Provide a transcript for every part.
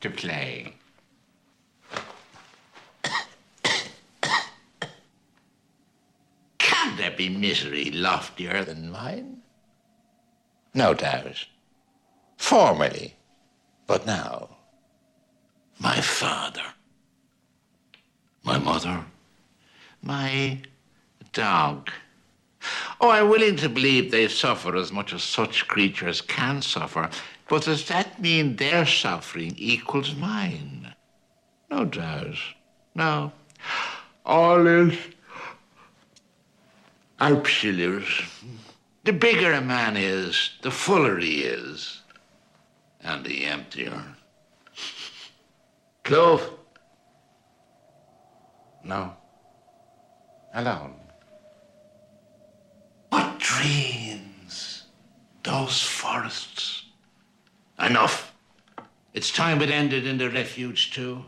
to play. Can there be misery loftier than mine? No doubt. Formerly. But now, my father, my mother, my dog. Oh, I'm willing to believe they suffer as much as such creatures can suffer, but does that mean their suffering equals mine? No doubt. No. All is absolute. The bigger a man is, the fuller he is, and the emptier. Clove? No. Alone. What dreams! Those forests. Enough. It's time it ended in the refuge too.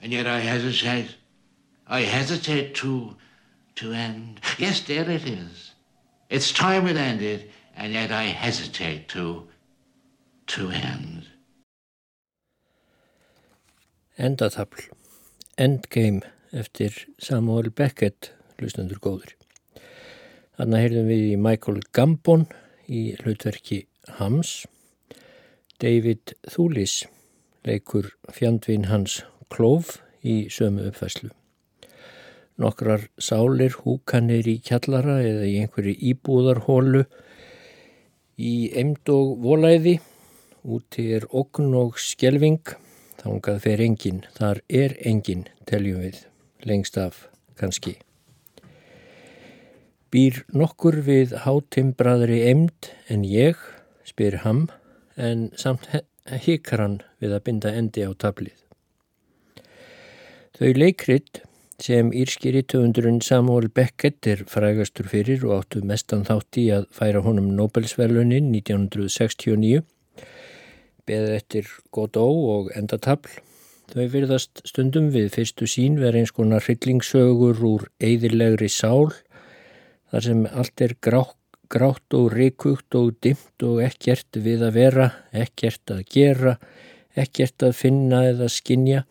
And yet I hesitate. I hesitate to to end. Yes, there it is. It's time it ended, and yet I hesitate to to end. Endatafl. Endgame eftir Samuel Beckett, hlustendur góður. Þannig heyrðum við í Michael Gambon í hlutverki Hams. David Thulis leikur fjandvin hans Klóf í sömu uppfæslu. Nokkrar sálir húkanir í kjallara eða í einhverju íbúðarhólu í emd og volæði. Úti er okn og skjelving. Þángað fer engin. Þar er engin, teljum við. Lengst af, kannski. Býr nokkur við hátimbraðri emd en ég, spyr ham, en samt hikar hann við að binda endi á tablið. Þau leikrit sem írskiri töfundurinn Samuel Beckett er frægastur fyrir og áttu mestan þátt í að færa honum Nobelsverlunin 1969 beður eftir Godot og endatafl. Þau virðast stundum við fyrstu sín verið eins konar hryllingsögur úr eðilegri sál þar sem allt er grátt, grátt og reikugt og dimt og ekkert við að vera, ekkert að gera, ekkert að finna eða skinja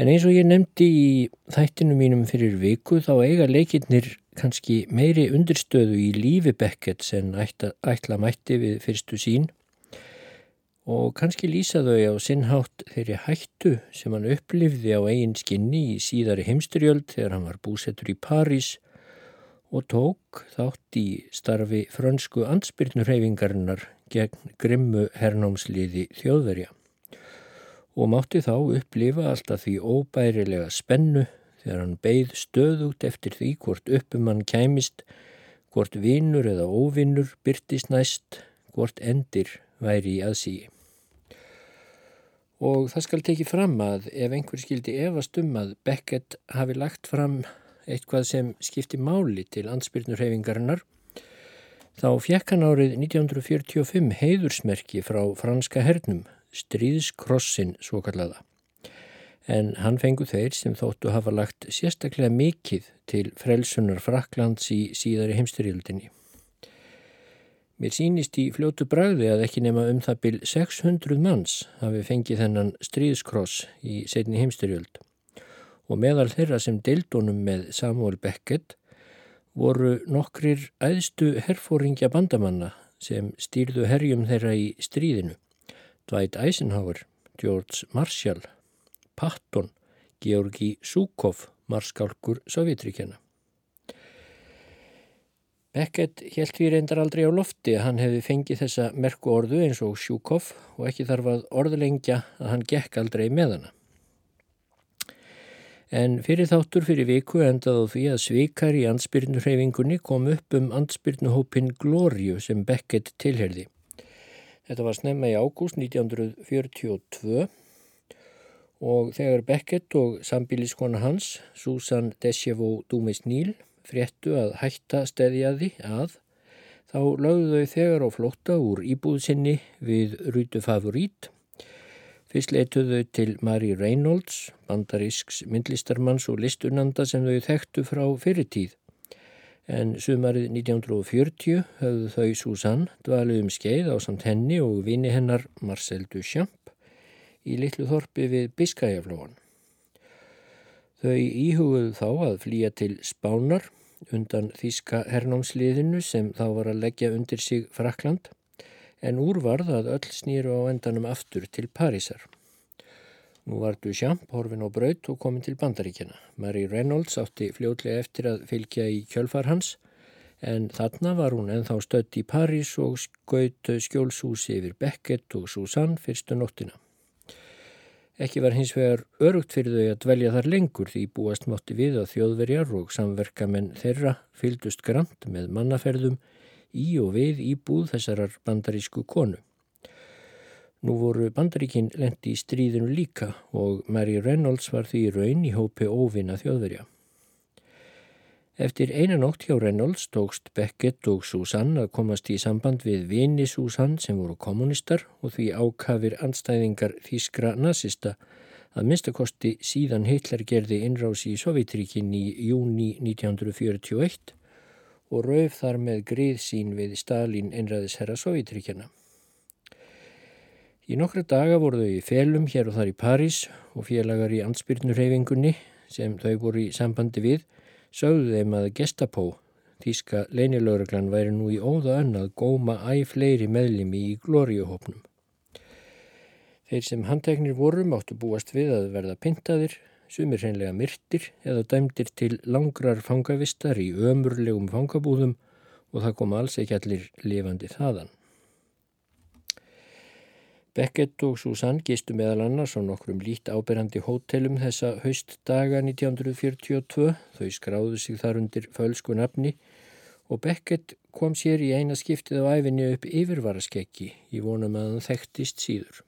En eins og ég nefndi í þættinu mínum fyrir viku þá eiga leikirnir kannski meiri undirstöðu í lífi Beckett sem ætla, ætla mætti við fyrstu sín og kannski lýsa þau á sinnhátt þeirri hættu sem hann upplifði á eigin skinni í síðari heimsturjöld þegar hann var búsettur í París og tók þátt í starfi frönsku ansbyrnurhefingarinnar gegn grimmu hernámsliði þjóðverja og mátti þá upplifa alltaf því óbærilega spennu þegar hann beigð stöðugt eftir því hvort uppum hann kæmist, hvort vinnur eða óvinnur byrtist næst, hvort endir væri í aðsíi. Og það skal tekið fram að ef einhver skildi efast um að Beckett hafi lagt fram eitthvað sem skipti máli til ansbyrnurhefingarinnar, þá fjekk hann árið 1945 heiðursmerki frá franska hernum stríðskrossin svo kallaða. En hann fengu þeir sem þóttu hafa lagt sérstaklega mikið til frelsunar Fraklands í síðari heimstyrjöldinni. Mér sínist í fljótu bragði að ekki nema um það byl 600 manns hafi fengið þennan stríðskross í setni heimstyrjöld og meðal þeirra sem deildónum með Samuel Beckett voru nokkrir æðstu herfóringja bandamanna sem stýrðu herjum þeirra í stríðinu Dwight Eisenhower, George Marshall, Patton, Georgi Zhukov, marskálkur Sovjetríkjana. Beckett helt því reyndar aldrei á lofti að hann hefði fengið þessa merku orðu eins og Zhukov og ekki þarf að orðlengja að hann gekk aldrei með hana. En fyrir þáttur fyrir viku endað á því að svikar í ansbyrnuhreifingunni kom upp um ansbyrnuhópin Glóriu sem Beckett tilherði. Þetta var snemma í ágúst 1942 og þegar Beckett og sambíliskona hans, Susan Desjevo Dumis-Níl, fréttu að hætta stedjaði að þá lögðu þau þegar á flótta úr íbúðsynni við Rútu Favorít. Fyrst leituðu til Mari Reynolds, bandarísks myndlistarmanns og listunanda sem þau þekktu frá fyrirtíð en sumarið 1940 höfðu þau Susanne dvalið um skeið á samt henni og vini hennar Marcel Duchamp í litlu þorpi við Biskæjaflóan. Þau íhuguðu þá að flýja til Spánar undan Þíska hernámsliðinu sem þá var að leggja undir sig Frakland en úrvarð að öll snýru á endanum aftur til Parísar. Nú var Duchamp horfin á braut og komin til bandaríkjana. Mary Reynolds átti fljótlega eftir að fylgja í kjölfar hans en þarna var hún enþá stött í París og skaut skjólshúsi yfir Beckett og Susanne fyrstu nóttina. Ekki var hins vegar örugt fyrir þau að dvelja þar lengur því búast mátti við að þjóðverjar og samverkamenn þeirra fyldust grant með mannaferðum í og við íbúð þessarar bandarísku konu. Nú voru bandaríkinn lendi í stríðinu líka og Mary Reynolds var því raun í hópi óvinna þjóðverja. Eftir einanótt hjá Reynolds tókst Beckett og Susann að komast í samband við vini Susann sem voru kommunistar og því ákafir anstæðingar þýskra nazista að minnstakosti síðan Hitler gerði innrási í Sovjetríkin í júni 1941 og rauf þar með grið sín við Stalin einræðisherra Sovjetríkjana. Í nokkra daga voru þau í felum hér og þar í París og félagar í ansbyrnurhefingunni sem þau voru í sambandi við sögðu þeim að Gestapo, þíska leinilögreglan, væri nú í óða önn að góma æg fleiri meðlimi í glóriuhopnum. Þeir sem handteknir voru máttu búast við að verða pintaðir, sumir hreinlega myrtir eða dæmdir til langrar fangavistar í ömurlegum fangabúðum og það kom alls ekki allir lifandi þaðan. Beckett og Susann gistu meðal annars á nokkrum lít áberandi hótelum þessa haustdaga 1942. Þau skráðu sig þar undir fölsku nafni og Beckett kom sér í eina skiptið á æfinni upp yfirvaraskeggi í vonum að hann þekktist síður.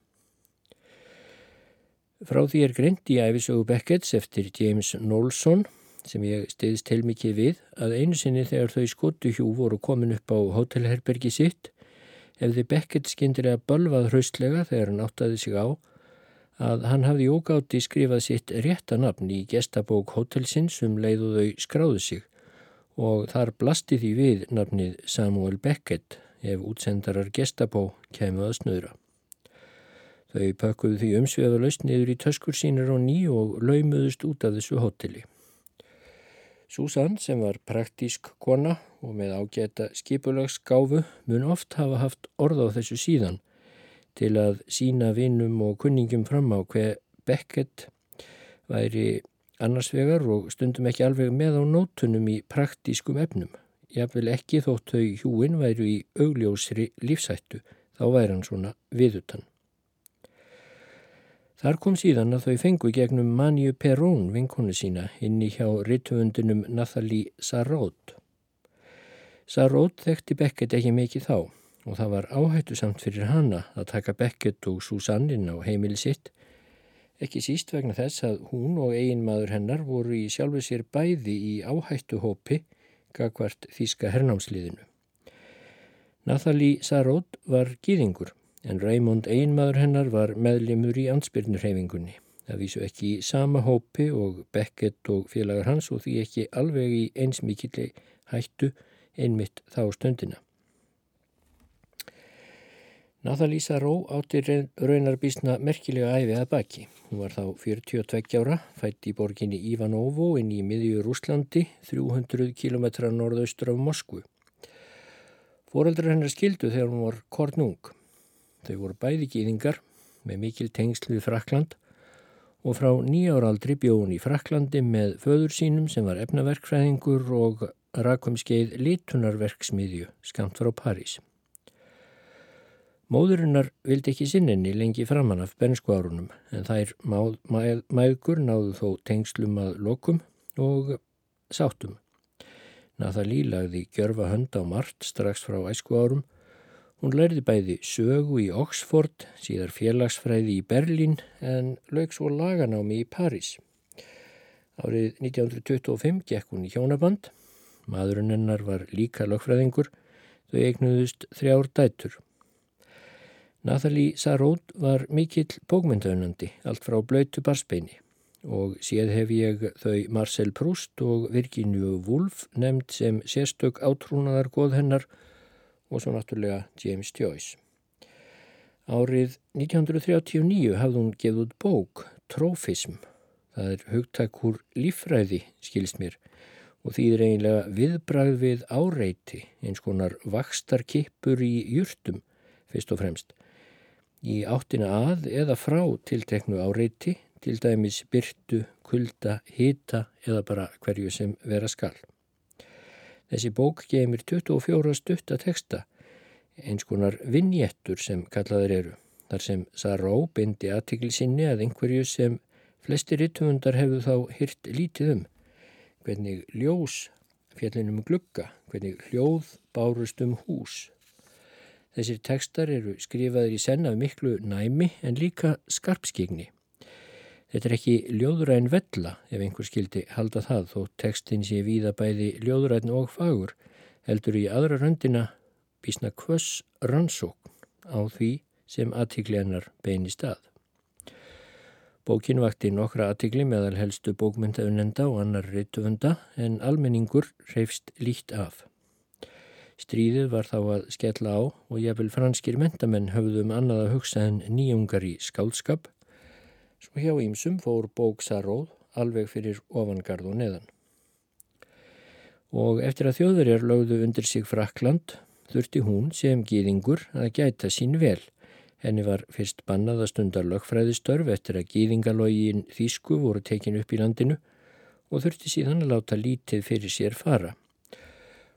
Frá því er greint í æfisögu Becketts eftir James Knowlson sem ég stiðst heilmikið við að einu sinni þegar þau skotu hjú voru komin upp á hótelherbergi sitt hefði Beckett skindilega bölvað hraustlega þegar hann áttaði sig á að hann hafði ógátti skrifað sitt réttanabn í gestabók hotelsins um leið og þau skráðu sig og þar blasti því við nafnið Samuel Beckett ef útsendarar gestabó kemur að snöðra. Þau pökkuðu því umsveðalöst niður í töskur sínir og ný og laumuðust út af þessu hotelli. Susan sem var praktísk kona og með ágæta skipulagsgáfu mun oft hafa haft orð á þessu síðan til að sína vinnum og kunningum fram á hver Beckett væri annarsvegar og stundum ekki alveg með á nótunum í praktískum efnum. Jáfnvel ekki þótt þau hjúin væru í augljósri lífsættu, þá væri hann svona viðutan. Þar kom síðan að þau fengu gegnum Manju Perón vinkonu sína inni hjá rittvöndunum Nathalie Sarraud. Sarraud þekkti Beckett ekki mikið þá og það var áhættu samt fyrir hana að taka Beckett og Susannin á heimili sitt, ekki síst vegna þess að hún og eiginmaður hennar voru í sjálfu sér bæði í áhættuhópi gagvart þýska hernámsliðinu. Nathalie Sarraud var gýðingur en Raymond einmaður hennar var meðlimur í ansbyrnurhefingunni. Það vísu ekki í sama hópi og Beckett og félagar hans og því ekki alveg í eins mikilli hættu einmitt þá stundina. Nathalísa Ró átti raunarbísna merkilega æfi að baki. Hún var þá 42 ára, fætt í borginni Ivanovo inn í miðjur Úslandi, 300 km norðaustur af Moskvu. Fóreldrar hennar skildu þegar hún var kornung. Þau voru bæði gýðingar með mikil tengsl við Frakland og frá nýjáraldri bjóðun í Fraklandi með föður sínum sem var efnaverkfræðingur og rakum skeið litunarverksmiðju skamt frá París. Móðurinnar vildi ekki sinninni lengi framann af bernsku árunum en þær mægur náðu þó tengslum að lokum og sátum. Nathalí lagði gjörfa hönd á margt strax frá æsku árum Hún lærði bæði sögu í Oxford, síðar félagsfræði í Berlín en lög svo laganámi í París. Árið 1925 gekk hún í hjónaband. Maðurinn hennar var líka lögfræðingur, þau eignuðust þrjár dætur. Nathalie Sarraud var mikill bókmyndaunandi, allt frá blöytu barsbeini og séð hef ég þau Marcel Proust og Virginia Woolf nefnd sem sérstök átrúnaðar góð hennar og svo náttúrulega James Joyce. Árið 1939 hafði hún gefð út bók, Trófism. Það er hugtakur lífræði, skilst mér, og því er eiginlega viðbrað við áreiti, eins konar vakstarkippur í júrtum, fyrst og fremst. Í áttina að eða frá tilteknu áreiti, til dæmis byrtu, kulda, hita eða bara hverju sem vera skall. Þessi bók geymir 24 stutta teksta, eins konar vinnjettur sem kallaður eru, þar sem Saró bindi aðtikli sinni að einhverju sem flesti rittumundar hefðu þá hyrt lítið um, hvernig ljós fjallinum glugga, hvernig hljóð bárust um hús. Þessir tekstar eru skrifaður í senn af miklu næmi en líka skarpskigni. Þetta er ekki ljóðræn vella ef einhver skildi halda það þó tekstin sé víða bæði ljóðræn og fagur heldur í aðra röndina bísna kvöss rannsókn á því sem aðtiklenar beini stað. Bókin vakti nokkra aðtikli meðal helstu bókmyndaunenda og annar reytuvenda en almenningur reyfst líkt af. Stríðið var þá að skella á og jafnvel franskir mentamenn höfðum annað að hugsa en nýjungar í skálskap Svo hjá Ímsum fór bóksaróð alveg fyrir ofangarð og neðan. Og eftir að þjóðverjar lögðu undir sig Frakland þurfti hún sem gýðingur að gæta sín vel. Henni var fyrst bannað að stundar lögfræðistörf eftir að gýðingalógin Þísku voru tekin upp í landinu og þurfti síðan að láta lítið fyrir sér fara.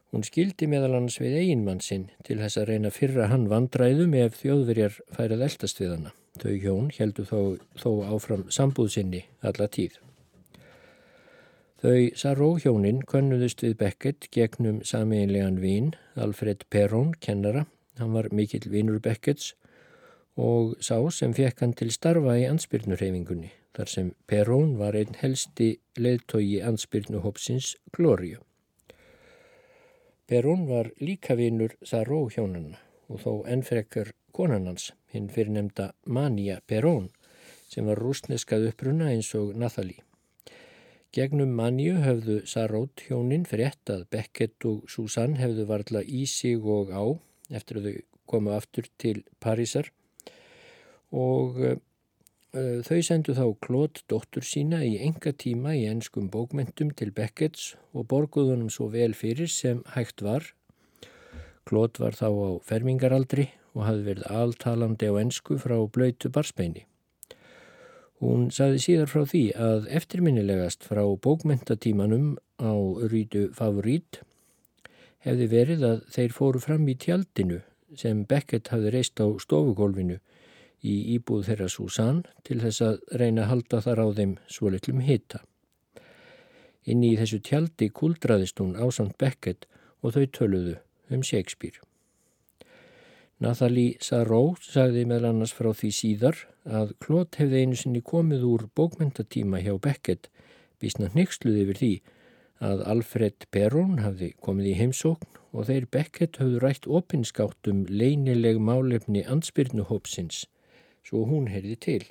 Hún skildi meðal annars við eiginmann sinn til þess að reyna fyrra hann vandræðum ef þjóðverjar færið eldast við hana. Þau hjón heldur þó, þó áfram sambúðsynni alla tíð. Þau Saró hjónin könnuðust við Beckett gegnum samiðinlegan vín, Alfred Perón, kennara. Hann var mikill vínur Becketts og sá sem fekk hann til starfa í ansbyrnurhefingunni, þar sem Perón var einn helsti leðtogi ansbyrnuhópsins Glóriu. Perón var líka vínur Saró hjónanna og þó ennfrekkar konanans, hinn fyrirnemda Mania Perón, sem var rúsneskað uppruna eins og Nathalie. Gegnum Maniu höfðu Sarót hjónin frétt að Beckett og Susanne hefðu varla í sig og á eftir að þau komu aftur til Parísar og uh, þau sendu þá Klót dóttur sína í enga tíma í ennskum bókmentum til Becketts og borguðunum svo vel fyrir sem hægt var. Klót var þá á fermingaraldri og hafði verið altalandi á ennsku frá blöytu barspeini. Hún saði síðar frá því að eftirminnilegast frá bókmentatímanum á rýtu favorít hefði verið að þeir fóru fram í tjaldinu sem Beckett hafði reist á stofugólfinu í íbúð þeirra Susann til þess að reyna að halda þar á þeim svo litlum hita. Inni í þessu tjaldi kuldraðist hún ásand Beckett og þau töluðu um Shakespeare. Nathalie Saró sagði meðal annars frá því síðar að Klot hefði einu sinni komið úr bókmentatíma hjá Beckett bísna nexluði yfir því að Alfred Perón hafði komið í heimsókn og þeir Beckett hafðu rætt opinskátt um leinileg málefni ansbyrnuhópsins svo hún heyrði til.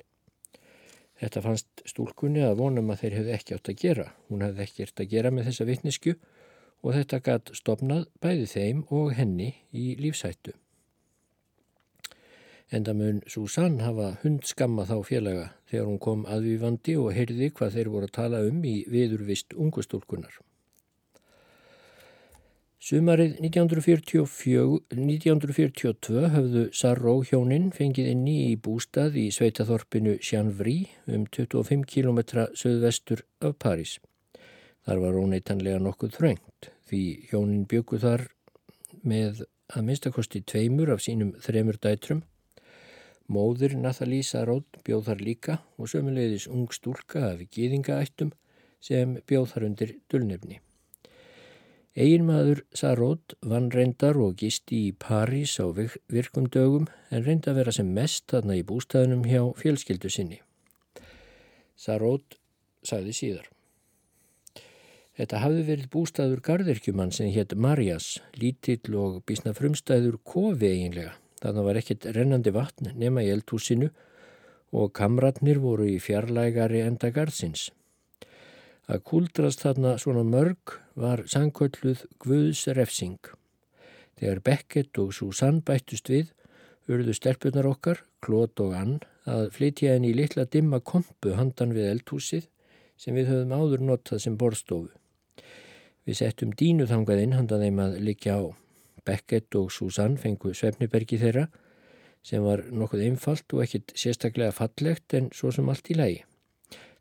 Þetta fannst stúlkunni að vonum að þeir hefði ekki átt að gera. Hún hefði ekkert að gera með þessa vittnesku og þetta gatt stopnað bæði þeim og henni í lífsættu. Enda mun Susann hafa hundskamma þá félaga þegar hún kom aðvífandi og heyrði hvað þeir voru að tala um í viðurvist ungustúlkunar. Sumarið 1944, 1942 höfðu Sarró hjóninn fengið inn í bústað í sveitaþorpinu Sjanvrí um 25 km söðvestur af París. Þar var óneitanlega nokkuð þröngt því hjóninn byggu þar með að minnstakosti tveimur af sínum þremur dætrum Móður Nathalie Sarótt bjóð þar líka og sömulegðis ung stúlka af gýðingaættum sem bjóð þar undir dulnefni. Eginmaður Sarótt vann reyndar og gisti í París á virkum dögum en reynda að vera sem mest þarna í bústæðunum hjá fjölskyldu sinni. Sarótt sagði síðar. Þetta hafði verið bústæður gardirkjumann sem hétt Marjas, lítill og bísna frumstæður kofi eiginlega Þannig var ekkert rennandi vatn nema í eldhúsinu og kamratnir voru í fjarlægari enda gardsins. Að kúldrast þarna svona mörg var sangkölluð Guðs refsing. Þegar Beckett og Susann bættust við, urðu stelpunar okkar, Klót og Ann, að flytja henni í litla dimma kompu handan við eldhúsið sem við höfum áður notað sem borstofu. Við settum dínu þangað inn handan þeim að likja á. Beckett og Susann fengu svefnibergi þeirra sem var nokkuð einfalt og ekkit sérstaklega fallegt en svo sem allt í lægi.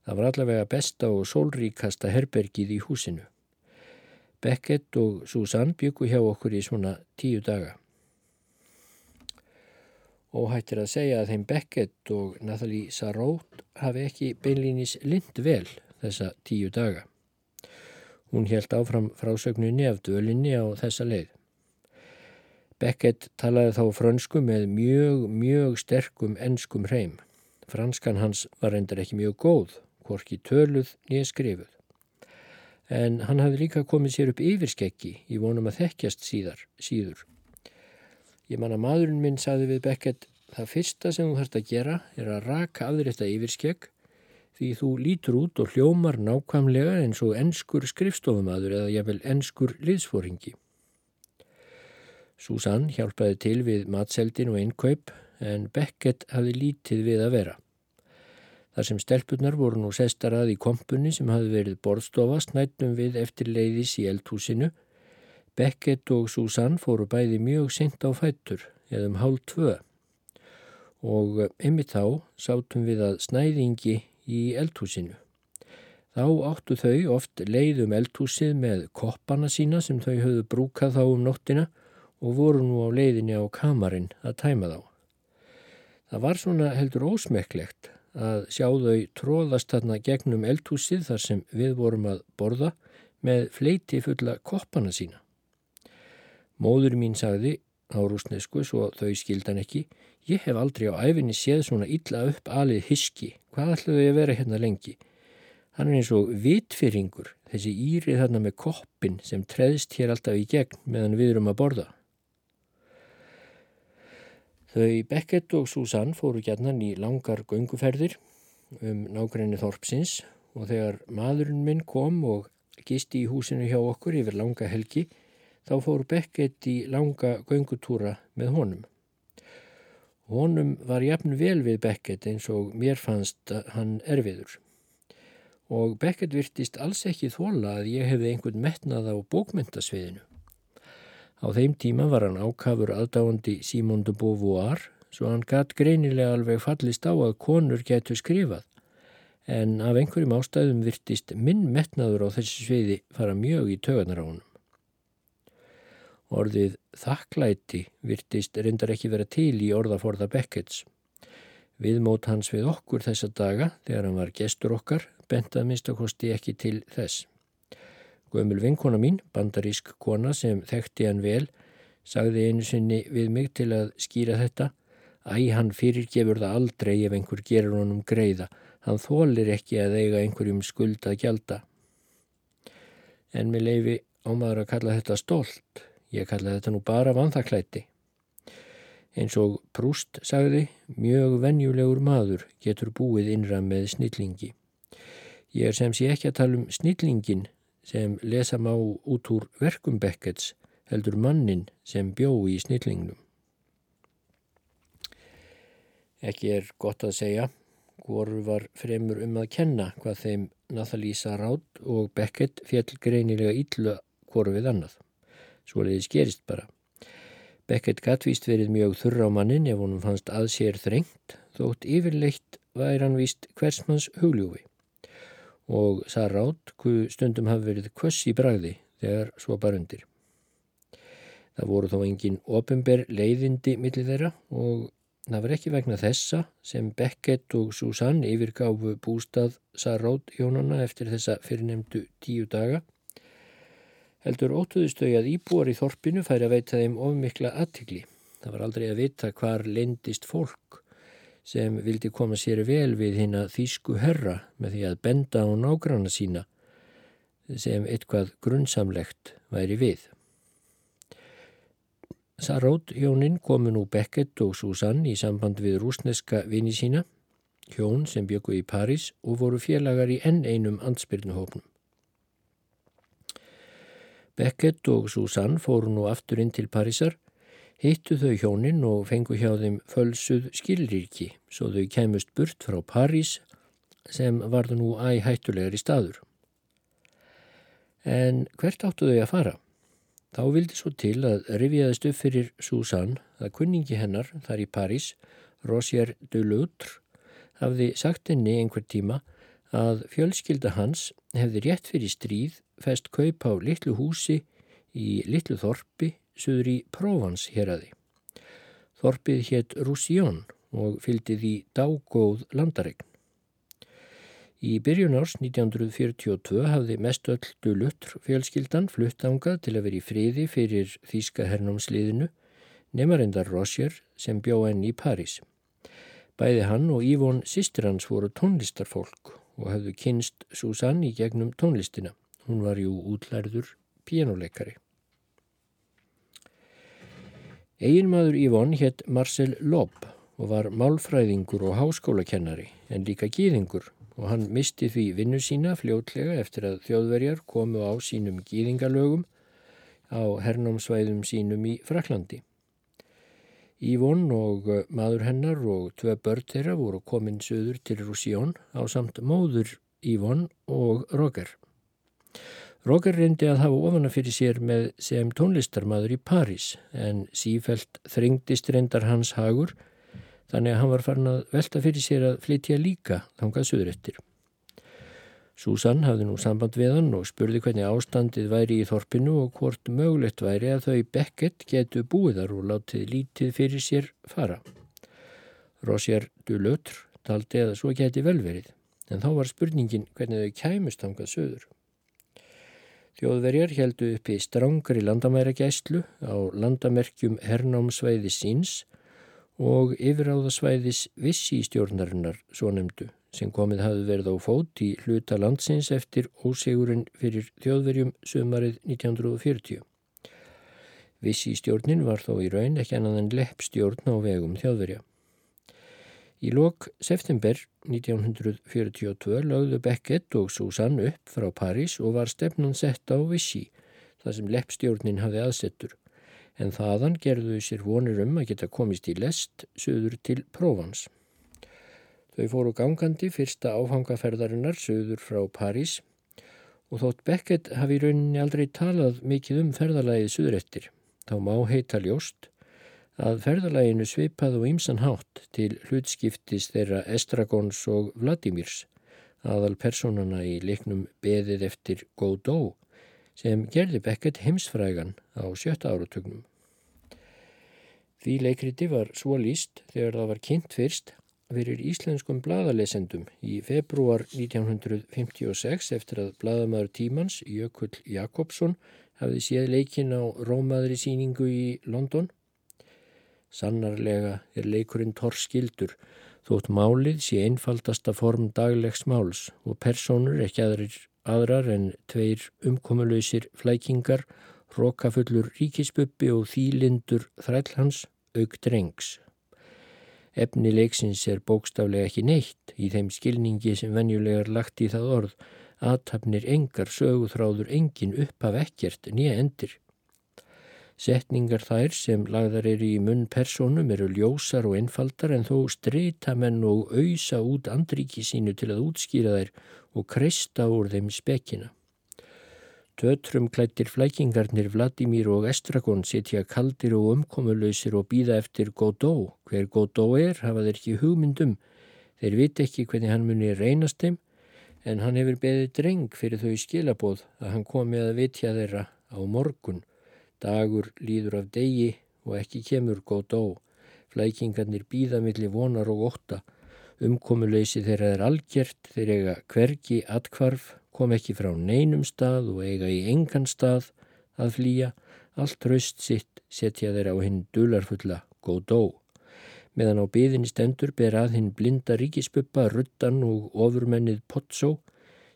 Það var allavega besta og sólríkasta herbergið í húsinu. Beckett og Susann byggu hjá okkur í svona tíu daga. Og hættir að segja að þeim Beckett og Nathalie Sarraud hafi ekki beinlýnis lind vel þessa tíu daga. Hún helt áfram frásögnunni af dölinni á þessa leið. Beckett talaði þá frönsku með mjög, mjög sterkum ennskum hreim. Franskan hans var endur ekki mjög góð, hvorki töluð nýja skrifuð en hann hafði líka komið sér upp yfirskeggi í vonum að þekkjast síðar, síður. Ég man að maðurinn minn saði við Beckett, það fyrsta sem þú þarfst að gera er að raka þér þetta yfirskegg því þú lítur út og hljómar nákvæmlega eins og ennskur skrifstofumadur eða jafnvel ennskur liðsfóringi. Susann hjálpaði til við matseldin og einkaup en Beckett hafði lítið við að vera. Þar sem stelpunar voru nú sestarað í kompunni sem hafi verið borðstofa snættum við eftir leiðis í eldhúsinu. Beckett og Susann fóru bæði mjög sent á fættur, eða um hálf tvö. Og ymmið þá sátum við að snæðingi í eldhúsinu. Þá áttu þau oft leiðum eldhúsið með koppana sína sem þau höfðu brúkað þá um nóttina og voru nú á leiðinni á kamarinn að tæma þá. Það var svona heldur ósmekklegt að sjá þau tróðast þarna gegnum eldhúsið þar sem við vorum að borða með fleiti fulla koppana sína. Móður mín sagði á rúsnesku svo þau skildan ekki ég hef aldrei á æfinni séð svona illa upp alið hiski, hvað ætlaðu ég að vera hérna lengi? Hann er eins og vitfyrringur, þessi írið þarna með koppin sem treðst hér alltaf í gegn meðan við erum að borða. Þau Beckett og Susann fóru gætnan í langar gönguferðir um nákvæmni Þorpsins og þegar maðurinn minn kom og gisti í húsinu hjá okkur yfir langa helgi þá fóru Beckett í langa göngutúra með honum. Honum var jafn vel við Beckett eins og mér fannst hann erfiður. Og Beckett virtist alls ekki þóla að ég hefði einhvern metnað á bókmyndasviðinu. Á þeim tíma var hann ákafur aðdáandi Simon de Beauvoir svo hann gatt greinilega alveg fallist á að konur getur skrifað en af einhverjum ástæðum virtist minn metnaður á þessi sviði fara mjög í tögunar á honum. Orðið þakklæti virtist reyndar ekki vera til í orðaforða Beckets. Viðmót hans við okkur þessa daga þegar hann var gestur okkar bentað minnstakosti ekki til þess. Gömul vinkona mín, bandarísk kona sem þekkti hann vel, sagði einu sinni við mig til að skýra þetta. Æ, hann fyrirgefur það aldrei ef einhver gerur honum greiða. Hann þólir ekki að eiga einhverjum skuld að gjalda. En með leifi ámaður að kalla þetta stolt. Ég kalla þetta nú bara vanþaklæti. Eins og Prúst sagði, mjög venjulegur maður getur búið innra með snillingi. Ég er sem sé ekki að tala um snillingin sem lesa má út úr verkum Beckets heldur mannin sem bjó í snillingnum. Ekki er gott að segja hvoru var fremur um að kenna hvað þeim Nathalie Sarraud og Beckett fjell greinilega yllu hvoru við annað. Svo leiðis gerist bara. Beckett gattvíst verið mjög þurra á mannin ef honum fannst að sér þrengt þótt yfirleitt væri hann víst hversmanns hugljúfi og Sarraud stundum hafi verið kvöss í bragði þegar svo bara undir. Það voru þó engin ofinber leiðindi millir þeirra og það var ekki vegna þessa sem Beckett og Susann yfirgáfu bústað Sarraud hjónana eftir þessa fyrirnemdu tíu daga. Heldur ótuðustau að íbúar í þorpinu færi að veita þeim ofmikla aðtikli. Það var aldrei að vita hvar lendist fólk sem vildi koma sér vel við hinn að þýsku herra með því að benda á nágranna sína sem eitthvað grunnsamlegt væri við. Sarót hjónin komu nú Beckett og Susann í samband við rúsneska vini sína, hjón sem byggu í París og voru félagar í enn einum ansbyrnuhópnum. Beckett og Susann fóru nú aftur inn til Parísar hittu þau hjónin og fengu hjá þeim fölsuð skilríki svo þau kemust burt frá París sem varðu nú í staður. En hvert áttu þau að fara? Þá vildi svo til að rifjaðist upp fyrir Susanne að kunningi hennar þar í París, Rosier de Loutre, hafði sagt henni einhver tíma að fjölskylda hans hefði rétt fyrir stríð fest kaup á litlu húsi í litlu þorpi söður í Provence heraði. Þorpið hétt Roussillon og fylgdi því dágóð landaregn. Í byrjun árs 1942 hafði mest öll dulutr fjölskyldan fluttangað til að vera í friði fyrir Þíska hernámsliðinu nefnarendar Rossier sem bjó enn í París. Bæði hann og Ívon sýstir hans voru tónlistarfólk og hafðu kynst Susanne í gegnum tónlistina. Hún var jú útlærður píjánuleikari. Eginmaður Ívon hétt Marcel Lobb og var málfræðingur og háskólakennari en líka gýðingur og hann misti því vinnu sína fljótlega eftir að þjóðverjar komu á sínum gýðingalögum á hernámsvæðum sínum í Fraklandi. Ívon og maður hennar og tvei börn þeirra voru komin söður til Rússjón á samt móður Ívon og Roger. Roger reyndi að hafa ofana fyrir sér með sem tónlistarmadur í París en sífælt þringdist reyndar hans hagur þannig að hann var farin að velta fyrir sér að flytja líka þangað söðurettir. Susan hafði nú samband við hann og spurði hvernig ástandið væri í þorpinu og hvort mögulegt væri að þau Beckett getu búiðar og látið lítið fyrir sér fara. Rosier du Lötr taldi að svo geti velverið en þá var spurningin hvernig þau kæmust þangað söður. Þjóðverjar heldu uppi strángri landamæragæslu á landamerkjum hernámsvæði síns og yfiráðasvæðis vissi stjórnarinnar, svo nefndu, sem komið hafði verið á fót í hluta landsins eftir ósegurinn fyrir þjóðverjum sömarið 1940. Vissi stjórnin var þó í raun ekki annað en lepp stjórn á vegum þjóðverja. Í lok september 1942 lögðu Beckett og Susann upp frá París og var stefnan sett á Vichy, þar sem leppstjórnin hafði aðsettur, en þaðan gerðu sér vonir um að geta komist í lest söður til Provence. Þau fóru gangandi fyrsta áfangaferðarinnar söður frá París og þótt Beckett hafi í rauninni aldrei talað mikið um ferðalagið söðurettir, þá má heita ljóst að ferðalæginu svipað og ýmsan hátt til hlutskiptis þeirra Estragons og Vladimirs, aðal personana í leiknum beðið eftir Godot, sem gerði Beckett heimsfrægan á sjötta áratögnum. Því leikriti var svo líst þegar það var kynnt fyrst fyrir íslenskum bladalesendum í februar 1956 eftir að bladamæður tímans Jökull Jakobsson hafði séð leikin á Rómaðri síningu í London Sannarlega er leikurinn torskildur þótt málið sé einfaldasta form daglegs máls og personur ekki aðrir, aðrar en tveir umkomulöysir flækingar, rókafullur ríkisbuppi og þýlindur þrælhans auk drengs. Efni leiksins er bókstaflega ekki neitt í þeim skilningi sem venjulegar lagt í það orð, aðtapnir engar söguþráður engin upp af ekkert nýja endir. Setningar þær sem lagðar eru í munn personum eru ljósar og einfaldar en þó streyta menn og auðsa út andriki sínu til að útskýra þær og kreista úr þeim spekina. Tötrum klættir flækingarnir Vladimir og Estragon setja kaldir og umkomulöysir og býða eftir Godot. Hver Godot er hafa þeir ekki hugmyndum. Þeir vit ekki hvernig hann muni reynast þeim en hann hefur beðið dreng fyrir þau skilabóð að hann komi að vitja þeirra á morgun. Dagur líður af degi og ekki kemur góð dó. Flækingarnir býða millir vonar og ótta. Umkomuleysi þeirra er algjert, þeir eiga hvergi atkvarf, kom ekki frá neinum stað og eiga í engan stað að flýja. Allt raust sitt setja þeirra á hinn dularfulla góð dó. Meðan á byðinni stendur ber að hinn blinda ríkispuppa, ruttan og ofurmennið Potsó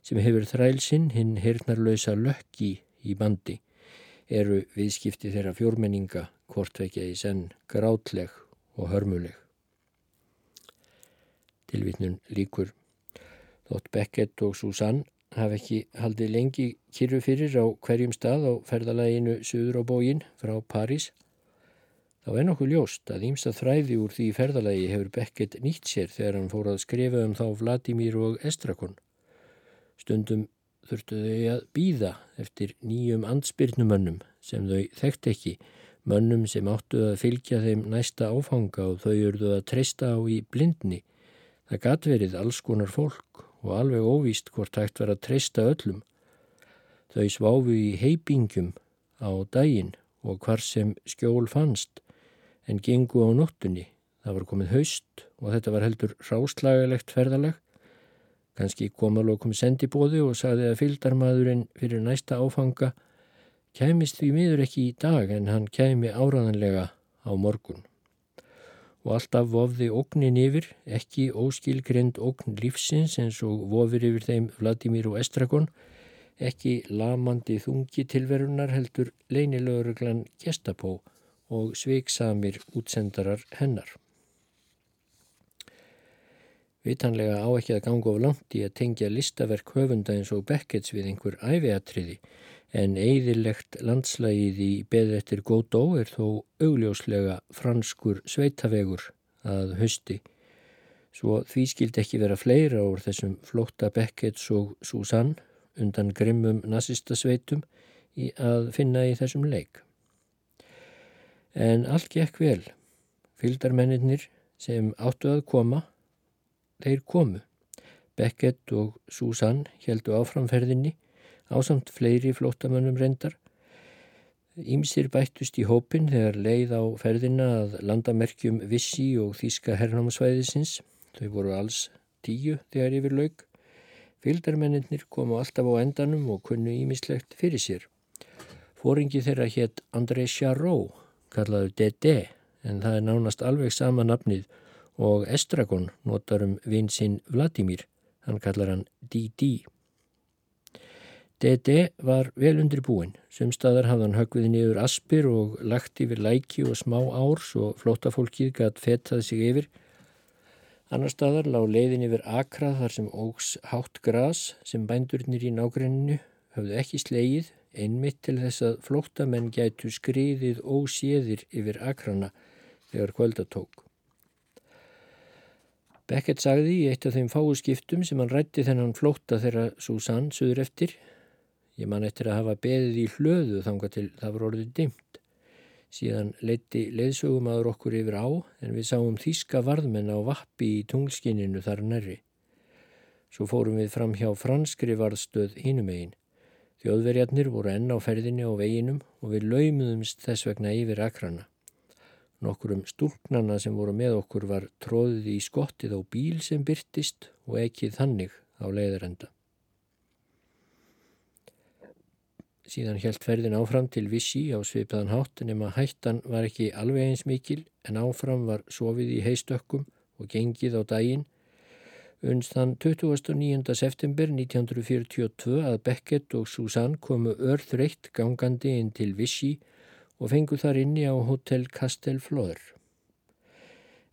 sem hefur þrælsinn hinn hernarlösa lökki í bandi eru viðskipti þeirra fjórmenninga hvortvekja í senn grátleg og hörmuleg. Tilvitnun líkur. Þótt Beckett og Susanne hafa ekki haldið lengi kyrru fyrir á hverjum stað á ferðalæginu Suður á bógin frá París. Þá er nokkuð ljóst að ímsa þræði úr því ferðalagi hefur Beckett nýtt sér þegar hann fór að skrifa um þá Vladimir og Estrakon. Stundum þurftu þau að býða eftir nýjum ansbyrnumönnum sem þau þekkt ekki, mönnum sem áttu að fylgja þeim næsta áfanga og þau urðu að treysta á í blindni. Það gatt verið alls konar fólk og alveg óvíst hvort hægt var að treysta öllum. Þau sváfu í heipingum á daginn og hvar sem skjól fannst en gengu á nóttunni. Það var komið haust og þetta var heldur ráslagalegt ferðalag. Ganski kom að lokum sendibóði og sagði að fylgdarmadurinn fyrir næsta áfanga kæmist því miður ekki í dag en hann kæmi áraðanlega á morgun. Og alltaf vofði ógnin yfir, ekki óskilgrend ógn lífsins eins og vofir yfir þeim Vladimir og Estragon, ekki lamandi þungi tilverunar heldur leinilögurglan Gestapó og sveiksamir útsendarar hennar. Vitanlega á ekki að ganga of langt í að tengja listaverk höfunda eins og Beckets við einhver æfiatriði en eigðilegt landslægið í beðrættir Godó er þó augljóslega franskur sveitavegur að hösti. Svo því skildi ekki vera fleira úr þessum flótta Beckets og Susanne undan grimmum nazistasveitum að finna í þessum leik. En allt gekk vel. Fylgdarmennir sem áttu að koma, þeir komu. Beckett og Susann heldu áframferðinni ásamt fleiri flótamönnum reyndar. Ímsir bættust í hópin þegar leið á ferðina að landamerkjum Vissi og Þíska hernámsvæðisins. Þau voru alls tíu þegar yfir laug. Fylgdarmennir komu alltaf á endanum og kunnu ímislegt fyrir sér. Fóringi þeirra hétt André Charot kallaður DD en það er nánast alveg sama nafnið og Estragon notar um vinsinn Vladimir, hann kallar hann DD. DD var vel undir búin, sumstaðar hafði hann högvið niður aspir og lagt yfir læki og smá árs og flótafólkið gætt fetað sig yfir. Annar staðar lág leiðin yfir akrað þar sem ógs hátt gras sem bændurnir í nágrenninu höfðu ekki slegið einmitt til þess að flóttamenn gætu skriðið óséðir yfir akrana þegar kvöldatók. Beckett sagði í eitt af þeim fáu skiptum sem hann rætti þennan flótta þegar Susann söður eftir. Ég man eftir að hafa beðið í hlöðu þanga til það var orðið dimt. Síðan leiti leiðsögum aður okkur yfir á en við sáum þýska varðmenn á vappi í tunglskinninu þar nærri. Svo fórum við fram hjá franskri varðstöð hínumegin. Þjóðverjarnir voru enn á ferðinni á veginum og við laumuðumst þess vegna yfir akrana. Nokkurum stúlknana sem voru með okkur var tróðið í skottið á bíl sem byrtist og ekkið þannig á leiðarenda. Síðan helt ferðin áfram til Vissi á svipaðan hátt nema hættan var ekki alveg eins mikil en áfram var sofið í heistökkum og gengið á daginn Unst þann 29. september 1942 að Beckett og Susanne komu örþreitt gangandi inn til Vichy og fengu þar inni á Hotel Castelfleur.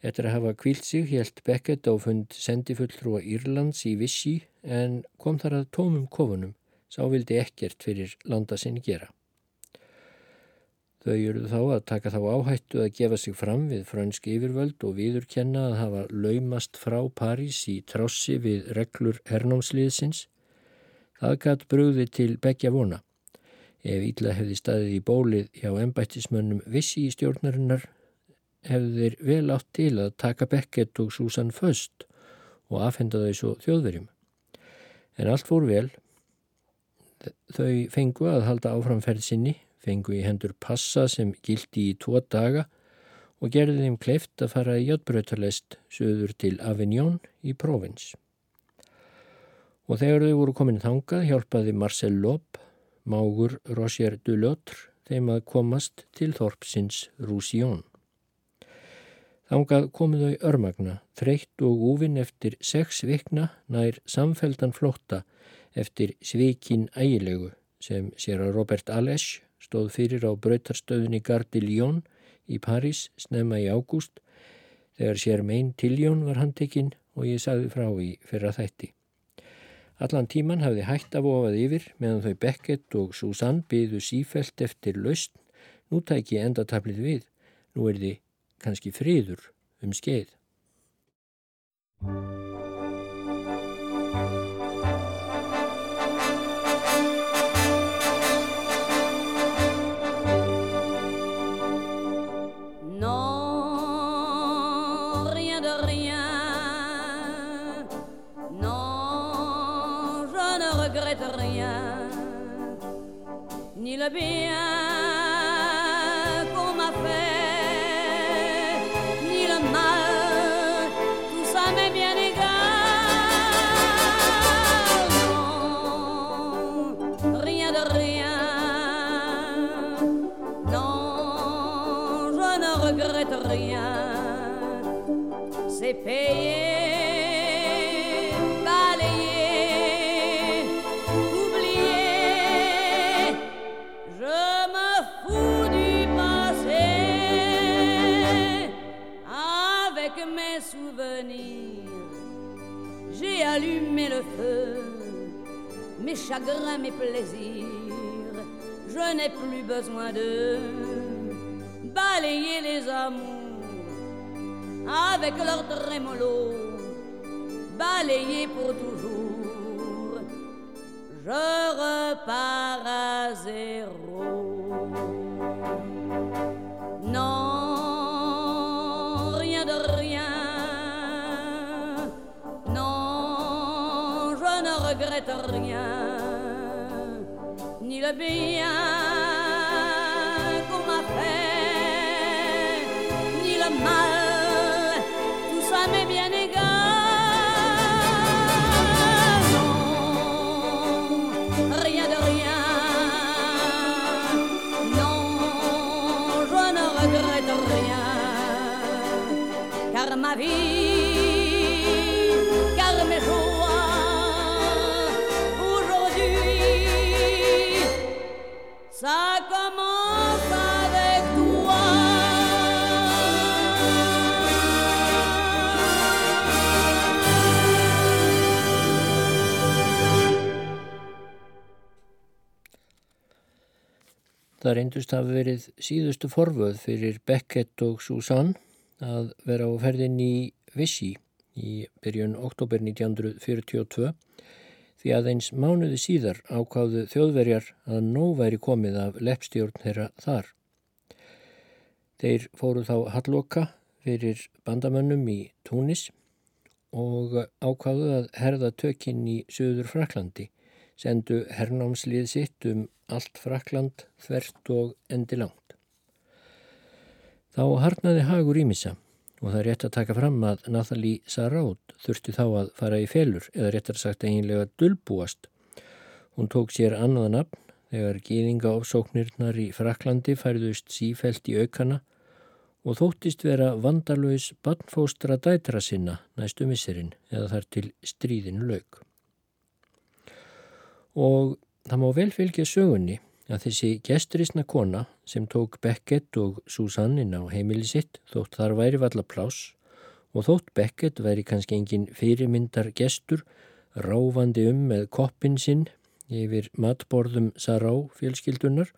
Eftir að hafa kvílt sig helt Beckett á fund sendifulltrúa Írlands í Vichy en kom þar að tómum kofunum, sá vildi ekkert fyrir landa sinn gera. Þau eru þá að taka þá áhættu að gefa sig fram við frönsk yfirvöld og viðurkenna að hafa laumast frá París í trássi við reglur hernámsliðsins. Það gætt brúði til begja vona. Ef Íla hefði staðið í bólið hjá ennbættismönnum vissi í stjórnarinnar hefðu þeir vel átt til að taka Beckett og Susan Föst og afhenda þau svo þjóðverjum. En allt fór vel. Þau fengu að halda áframferð sinni fengu í hendur passa sem gildi í tvo daga og gerði þeim kleift að fara í jötbröytarlest söður til Avignon í Provins. Og þegar þau voru komin þangað hjálpaði Marcel Loeb, mágur Roger Dulotr, þeim að komast til Þorpsins Roussillon. Þangað komu þau örmagna, þreytt og úvinn eftir sex vikna nær samfeldan flótta eftir svikin ægilegu sem sér að Robert Alesch stóð fyrir á brautarstöðunni Gardi Lyon í París snemma í ágúst þegar sér megin Tiljón var handtekinn og ég sagði frá í fyrra þætti. Allan tíman hafði hægt af ofað yfir meðan þau Beckett og Susanne byðu sífelt eftir lausn, nú tæki endatablið við. nú er þið kannski friður um skeið. be chagrins, mes plaisirs, je n'ai plus besoin de balayer les amours avec leur trémolo, balayer pour toujours. Je repars à zéro. Non, rien de rien. Regrette rien, le bien qu'on m'a fait, ni le mal, tout ça m'est bien égal. Non, rien de rien, non, je ne regrette rien, car ma vie, Það reyndust hafi verið síðustu forvöð fyrir Beckett og Susanne að vera á ferðin í Vissi í byrjun oktober 1942 því að eins mánuði síðar ákváðu þjóðverjar að nóg væri komið af leppstjórn þeirra þar. Þeir fóru þá halloka fyrir bandamönnum í Túnis og ákváðu að herða tökinn í söður Fraklandi, sendu hernámslið sitt um allt Frakland þvert og endi langt. Þá harnaði Hagur Ímissa og það er rétt að taka fram að Nathalie Sarraud þurfti þá að fara í felur eða réttar sagt eiginlega dölbúast. Hún tók sér annað nafn þegar gýðinga ofsóknirnar í Fraklandi færðust sífælt í aukana og þóttist vera vandalöys barnfóstra dætra sinna næstu misserinn eða þar til stríðinu lauk. Og það má vel fylgja sögunni að þessi gesturisna kona sem tók Beckett og Susannin á heimili sitt þótt þar væri valla pláss og þótt Beckett væri kannski engin fyrirmyndar gestur ráfandi um með koppin sinn yfir matborðum Sará fjölskyldunar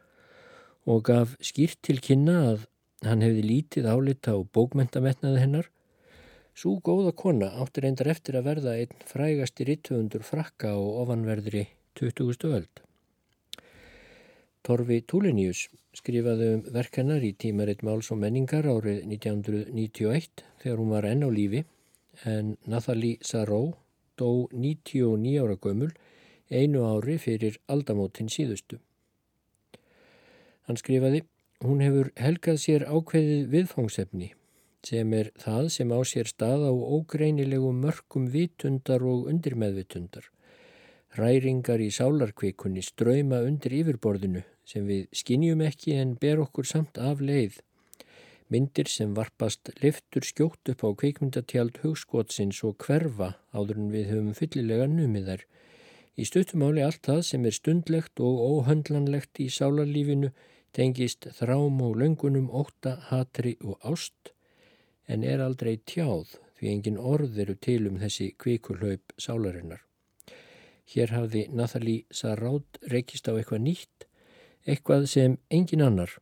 og gaf skýrt til kynna að hann hefði lítið álita og bókmentametnaði hennar. Sú góða kona áttir endar eftir að verða einn frægasti rittuundur frakka og ofanverðri 20. öld. Torfi Túlinius skrifaði um verkennar í tímaritt Máls og menningar árið 1991 þegar hún var enn á lífi en Nathalie Saró dó 99 ára gömul einu ári fyrir aldamótin síðustu. Hann skrifaði, hún hefur helgað sér ákveðið viðfóngsefni sem er það sem á sér stað á ógreinilegu mörgum vitundar og undirmeðvitundar. Ræringar í sálarkvikunni ströyma undir yfirborðinu sem við skinnjum ekki en ber okkur samt af leið. Myndir sem varpast liftur skjótt upp á kveikmyndatjald hugskotsins og hverfa áður en við höfum fyllilega numiðar. Í stuttumáli allt það sem er stundlegt og óhöndlanlegt í sálarlífinu tengist þrám og löngunum, óta, hatri og ást en er aldrei tjáð því engin orð eru til um þessi kvikulhaup sálarinnar. Hér hafði Nathalie Sarraud reykist á eitthvað nýtt eitthvað sem engin annar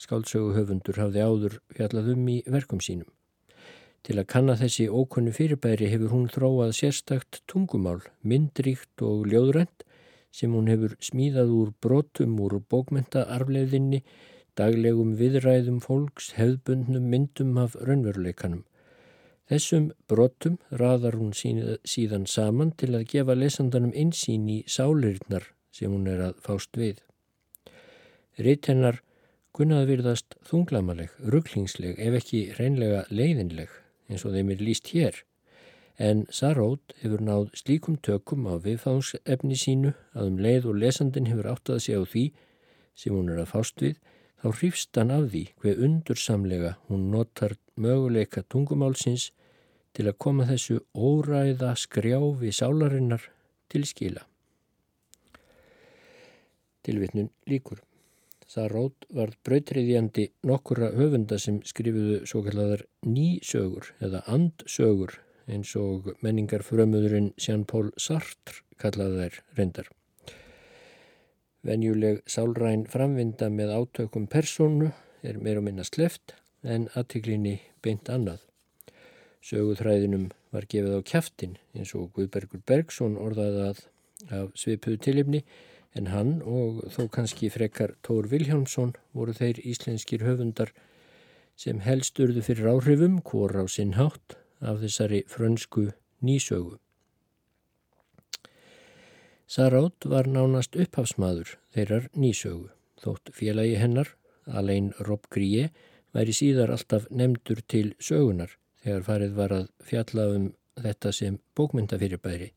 skáldsöguhöfundur hafði áður fjallaðum í verkum sínum. Til að kanna þessi ókunnu fyrirbæri hefur hún þróað sérstakt tungumál, myndríkt og ljóðrænt sem hún hefur smíðað úr brotum úr bókmentaarfleðinni, daglegum viðræðum fólks, hefðbundnum myndum af raunveruleikanum. Þessum brotum raðar hún síðan saman til að gefa lesandanum einsýn í sálirinnar sem hún er að fást við. Ritt hennar kunnaði virðast þunglamaleg, rugglingsleg ef ekki reynlega leiðinleg eins og þeim er líst hér. En Sarót hefur náð slíkum tökum á viðfáðsefni sínu að um leið og lesandin hefur átt að segja á því sem hún er að fást við, þá hrýfst hann af því hver undursamlega hún notar möguleika tungumálsins til að koma þessu óræða skrjáfi sálarinnar til skila. Tilvitnun líkur. Sarót var brautriðjandi nokkura höfunda sem skrifuðu svo kalladar nýsögur eða andsögur eins og menningarfrömmuðurinn Jean-Paul Sartre kallaði þær reyndar. Venjuleg sálræn framvinda með átökum persónu er meir og minna sleft en aðtiklinni beint annað. Söguþræðinum var gefið á kæftin eins og Guðbergur Bergson orðaði að af svipuðu tilifni en hann og þó kannski frekar Tór Viljámsson voru þeir íslenskir höfundar sem helst urðu fyrir áhrifum, hvor á sinn hátt, af þessari frönsku nýsögu. Sarátt var nánast upphafsmaður þeirrar nýsögu, þótt félagi hennar, Alain Rob Grie, væri síðar alltaf nefndur til sögunar þegar farið var að fjalla um þetta sem bókmyndafyrirbæri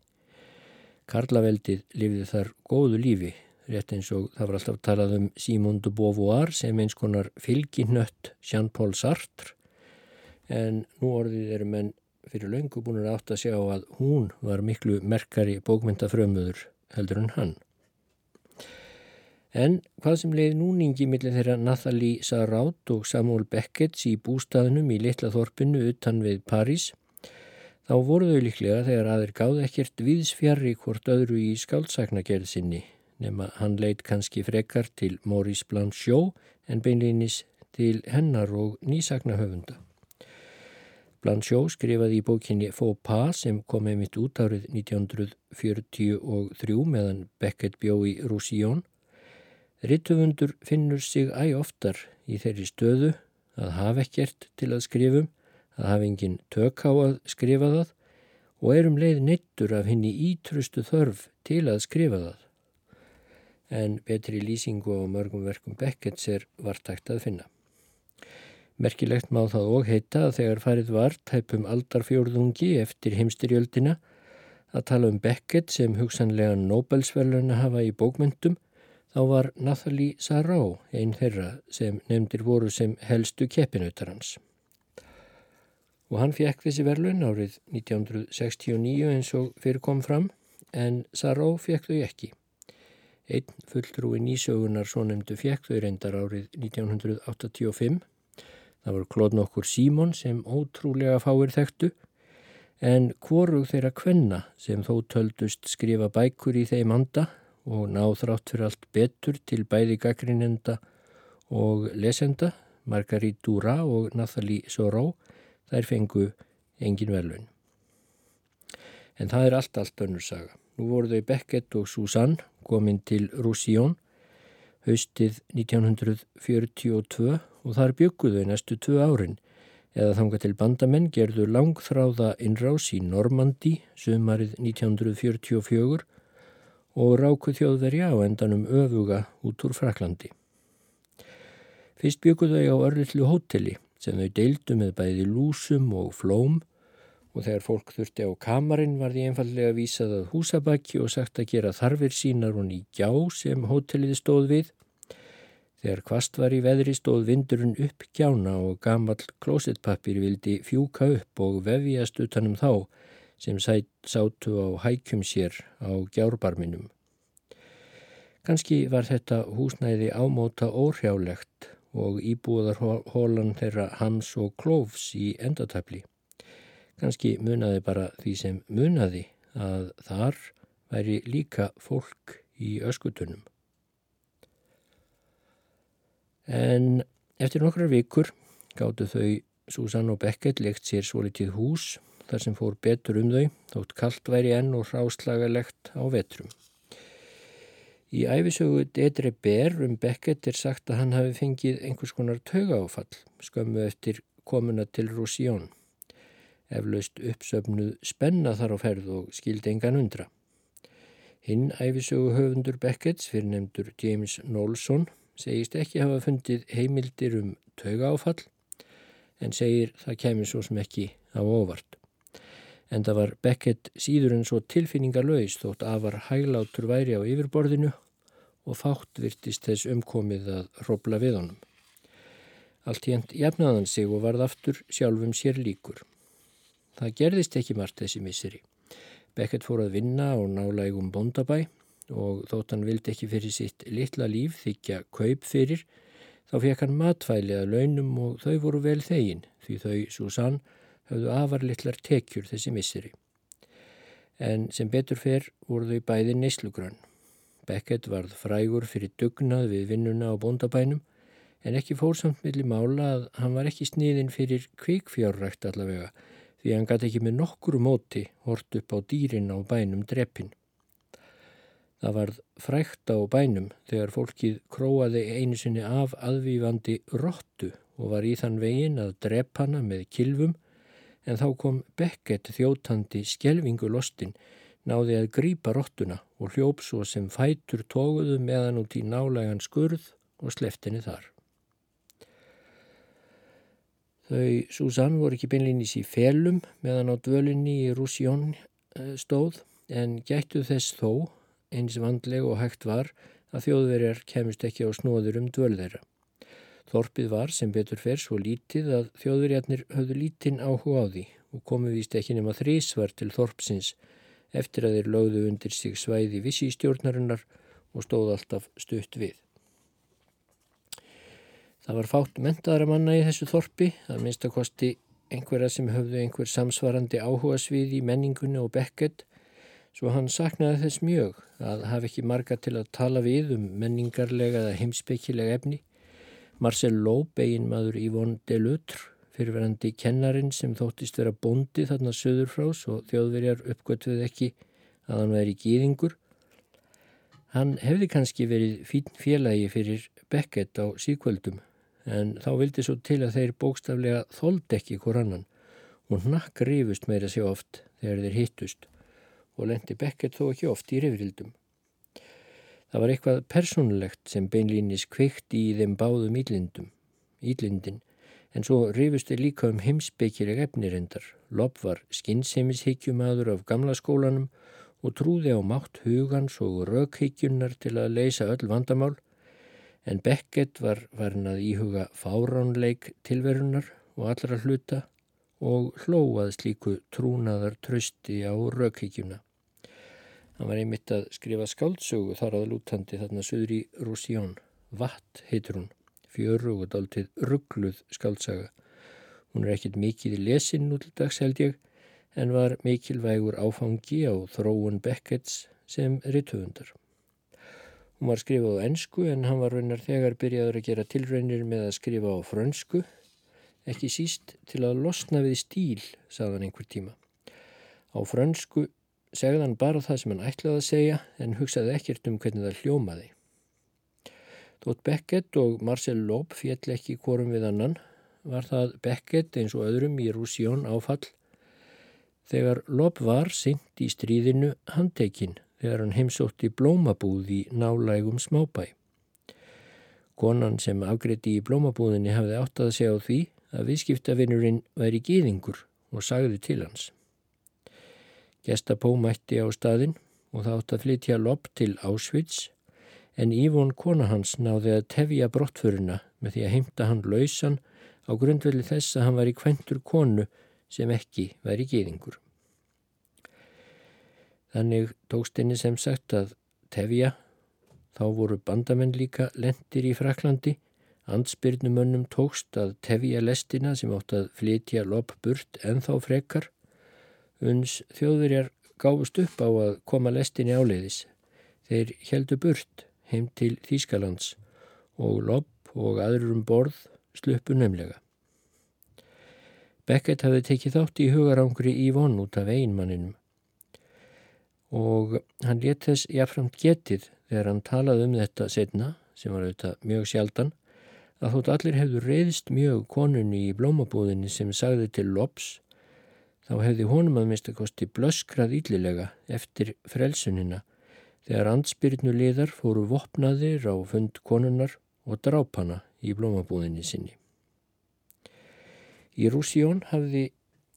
Karlaveldið lifði þar góðu lífi, rétt eins og það var alltaf talað um Simone de Beauvoir sem eins konar fylginnött Jean-Paul Sartre en nú orðið eru menn fyrir löngu búin að átt að sjá að hún var miklu merkari bókmyndafrömmuður heldur en hann. En hvað sem leiði núningi millir þeirra Nathalie Sarraud og Samuel Beckett í bústaðnum í litla þorpinu utan við París Þá voru þau líklega þegar aðeir gáði ekkert viðsfjarri hvort öðru í skáldsagnagerð sinni nema hann leit kannski frekar til Maurice Blanchot en beinleinis til hennar og nýsagnahöfunda. Blanchot skrifaði í bókinni Faux Pas sem kom með mitt út árið 1943 meðan Beckett bjó í Roussillon. Rittufundur finnur sig æg oftar í þeirri stöðu að hafa ekkert til að skrifum að hafa engin tök á að skrifa það og erum leið neittur af henni ítrustu þörf til að skrifa það. En betri lýsingu á mörgum verkum Beckets er vartækt að finna. Merkilegt má það og heita að þegar farið var tæpum aldarfjórðungi eftir heimstyrjöldina að tala um Beckett sem hugsanlega Nobelsverðurna hafa í bókmyndum þá var Nathalie Sarau einn þeirra sem nefndir voru sem helstu keppinautar hans og hann fekk þessi verðlun árið 1969 eins og fyrir kom fram en Saró fekk þau ekki. Einn fulltrúi nýsögunar svo nefndu fekk þau reyndar árið 1985. Það voru klóðn okkur Símon sem ótrúlega fáir þekktu en hvorug þeirra kvenna sem þó töldust skrifa bækur í þeim anda og náð þrátt fyrir allt betur til bæði gaggrinenda og lesenda, Margarit Dura og Nathalie Soró, þær fengu engin velun. En það er allt, allt önnur saga. Nú voru þau Beckett og Susanne komin til Roussillon haustið 1942 og þar bygguðu næstu tvö árin eða þanga til bandamenn gerðu langþráða innrás í Normandi sömarið 1944 og ráku þjóðverja á endanum öfuga út úr Fraklandi. Fyrst bygguðu þau á örlillu hóteli sem þau deildu með bæði lúsum og flóm og þegar fólk þurfti á kamarinn var því einfallega vísað að húsabakki og sagt að gera þarfir sínar og ný gjá sem hóteliði stóð við. Þegar kvast var í veðri stóð vindurinn upp gjána og gamall klósetpappir vildi fjúka upp og vefjast utanum þá sem sæt, sátu á hækjum sér á gjárbarminum. Kanski var þetta húsnæði ámóta óhrjálegt og íbúðarhólan þeirra Hans og Klófs í endatæfli. Kanski munaði bara því sem munaði að þar væri líka fólk í öskutunum. En eftir nokkrar vikur gáttu þau Susann og Beckett leikt sér svo litið hús þar sem fór betur um þau, þótt kallt væri enn og ráslagalegt á vetrum. Í æfisögu Dedre Ber um Beckett er sagt að hann hafi fengið einhvers konar taugaáfall skömmu eftir komuna til Roussillon. Eflaust uppsöfnuð spenna þar á ferð og skildi engan undra. Hinn æfisögu höfundur Becketts fyrir nefndur James Knowlson segist ekki hafa fundið heimildir um taugaáfall en segir það kemur svo sem ekki á óvart en það var Beckett síður en svo tilfinningarlaus þótt afar hæglátur væri á yfirborðinu og fátt virtist þess umkomið að robla við honum. Allt hérnt jafnaðan sig og varð aftur sjálfum sér líkur. Það gerðist ekki margt þessi misseri. Beckett fór að vinna á nálægum bondabæ og þótt hann vildi ekki fyrir sitt litla líf þykja kaup fyrir, þá fekk hann matfæli að launum og þau voru vel þegin því þau, Susann, höfðu afarlittlar tekjur þessi misseri. En sem betur fer voru þau bæði neyslugrönn. Beckett varð frægur fyrir dugnað við vinnuna á bóndabænum en ekki fórsamt millir mála að hann var ekki sniðin fyrir kvikfjárrækt allavega því hann gæti ekki með nokkuru móti hort upp á dýrin á bænum dreppin. Það varð frækt á bænum þegar fólkið króaði einu sinni af aðvífandi róttu og var í þann vegin að drepp hana með kilvum en þá kom Beckett þjótandi skjelvingu lostin, náði að grípa rottuna og hljóp svo sem fætur tóguðu meðan út í nálegan skurð og sleftinni þar. Þau Susann voru ekki beinlýnis í felum meðan á dvölinni í Rússjón eh, stóð en gættu þess þó eins vandleg og hægt var að þjóðverjar kemist ekki á snóður um dvöl þeirra. Þorpið var sem betur fer svo lítið að þjóðurjarnir höfðu lítinn áhuga á því og komu víst ekki nema þrísvar til Þorpsins eftir að þeir lögðu undir sig svæði vissi í stjórnarinnar og stóð alltaf stutt við. Það var fátt mentaðara manna í þessu Þorpi, að minnstakosti einhverja sem höfðu einhver samsvarandi áhuga svið í menningunni og Beckett, svo hann saknaði þess mjög að hafa ekki marga til að tala við um menningarlega eða heimspekilega efni Marcel Loeb, eigin maður Yvonne Delutre, fyrirverandi kennarin sem þóttist vera bondi þarna söður frás og þjóðverjar uppgöttuð ekki að hann væri gýðingur. Hann hefði kannski verið fín félagi fyrir Beckett á síkvöldum en þá vildi svo til að þeir bókstaflega þóld ekki hver annan og nakk rifust meira sér oft þegar þeir hittust og lendi Beckett þó ekki oft í rifrildum. Það var eitthvað persónulegt sem beinlýnis kveikti í þeim báðum ílindum, ílindin, en svo rifust þeir líka um heimsbeikileg efnirendar. Lopp var skinnseimishyggjumadur af gamla skólanum og trúði á mátt hugans og rökhyggjunar til að leysa öll vandamál, en Beckett var varin að íhuga fáránleik tilverunar og allra hluta og hlóað slíku trúnaðar trösti á rökhyggjuna. Hann var einmitt að skrifa skáldsögu þar að lútandi þarna söður í Rússjón. Vatt heitur hún, fjöru og dáltið ruggluð skáltsaga. Hún er ekkit mikið í lesin nútildags held ég, en var mikilvægur áfangi á þróun Becketts sem rittöfundar. Hún var skrifað á ennsku en hann var raunar þegar byrjaður að gera tilraunir með að skrifa á frönsku, ekki síst til að losna við stíl, sagðan einhver tíma. Á frönsku segði hann bara það sem hann ætlaði að segja en hugsaði ekkert um hvernig það hljómaði. Þótt Beckett og Marcel Loeb fjell ekki korum við annan var það Beckett eins og öðrum í Rússjón áfall þegar Loeb var syngt í stríðinu handtekinn þegar hann heimsótti blómabúð í nálægum smábæ. Konan sem afgriði í blómabúðinni hafði átt að segja á því að viðskiptavinnurinn væri gýðingur og sagði til hans. Gestapó mætti á staðin og það átt að flytja lopp til Ásvits en Ívon kona hans náði að tefja brottfuruna með því að heimta hann lausan á grundvelli þess að hann var í kventur konu sem ekki væri gýðingur. Þannig tókst henni sem sagt að tefja, þá voru bandamenn líka lendir í Fraklandi, ansbyrnumönnum tókst að tefja lestina sem átt að flytja lopp burt en þá frekar uns þjóðverjar gáfust upp á að koma lestinni áleiðis. Þeir heldu burt heim til Þýskalands og Lopp og aðrurum borð sluppu nefnlega. Beckett hafði tekið þátt í hugarangri í von út af einmanninum og hann let þess jáfnframt getið þegar hann talaði um þetta setna, sem var auðvitað mjög sjaldan, að þótt allir hefðu reyðist mjög konunni í blómabúðinni sem sagði til lops, þá hefði honum að minnstakosti blöskrað yllilega eftir frelsunina þegar ansbyrnu liðar fóru vopnaðir á fund konunnar og drápana í blómabúðinni sinni. Í Rússjón hafði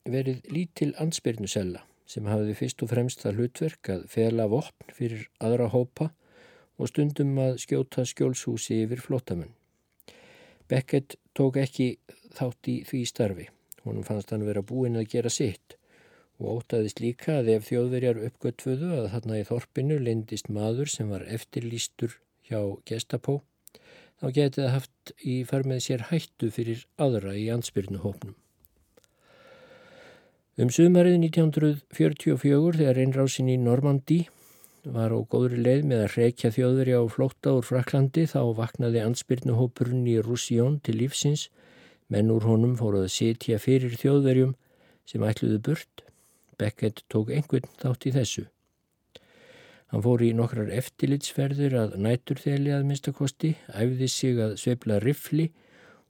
verið lítil ansbyrnu sella sem hafði fyrst og fremst það hlutverk að fela vopn fyrir aðra hópa og stundum að skjóta skjólshúsi yfir flottamenn. Beckett tók ekki þátt í því starfi. Honum fannst hann vera búinn að gera sitt og ótaðist líka að ef þjóðverjar uppgötfuðu að þarna í þorpinu lindist maður sem var eftirlýstur hjá Gestapó, þá getið það haft í farmið sér hættu fyrir aðra í ansbyrnuhópnum. Um sumarið 1944 þegar einrásin í Normandi var á góðri leið með að reykja þjóðveri á flótta úr Fraklandi þá vaknaði ansbyrnuhópurinn í Rússjón til lífsins menn úr honum fóruð að setja fyrir þjóðverjum sem ætluðu burt. Beckett tók einhvern þátt í þessu. Hann fór í nokkrar eftirlitsferðir að næturþeli að minnstakosti, æfði sig að sveifla rifli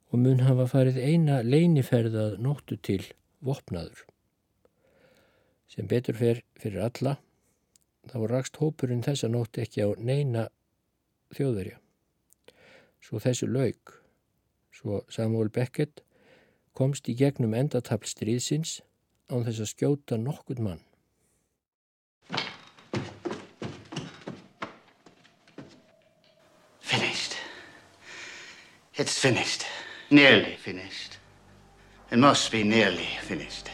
og mun hafa farið eina leiniferð að nóttu til vopnaður sem betur fer fyrir alla þá rakst hópurinn þessa nótt ekki á neina þjóðverja. Svo þessu laug, svo Samuel Beckett komst í gegnum endatapl stríðsins án þess að skjóta nokkur mann. Finished. It's finished. Nearly finished. It must be nearly finished.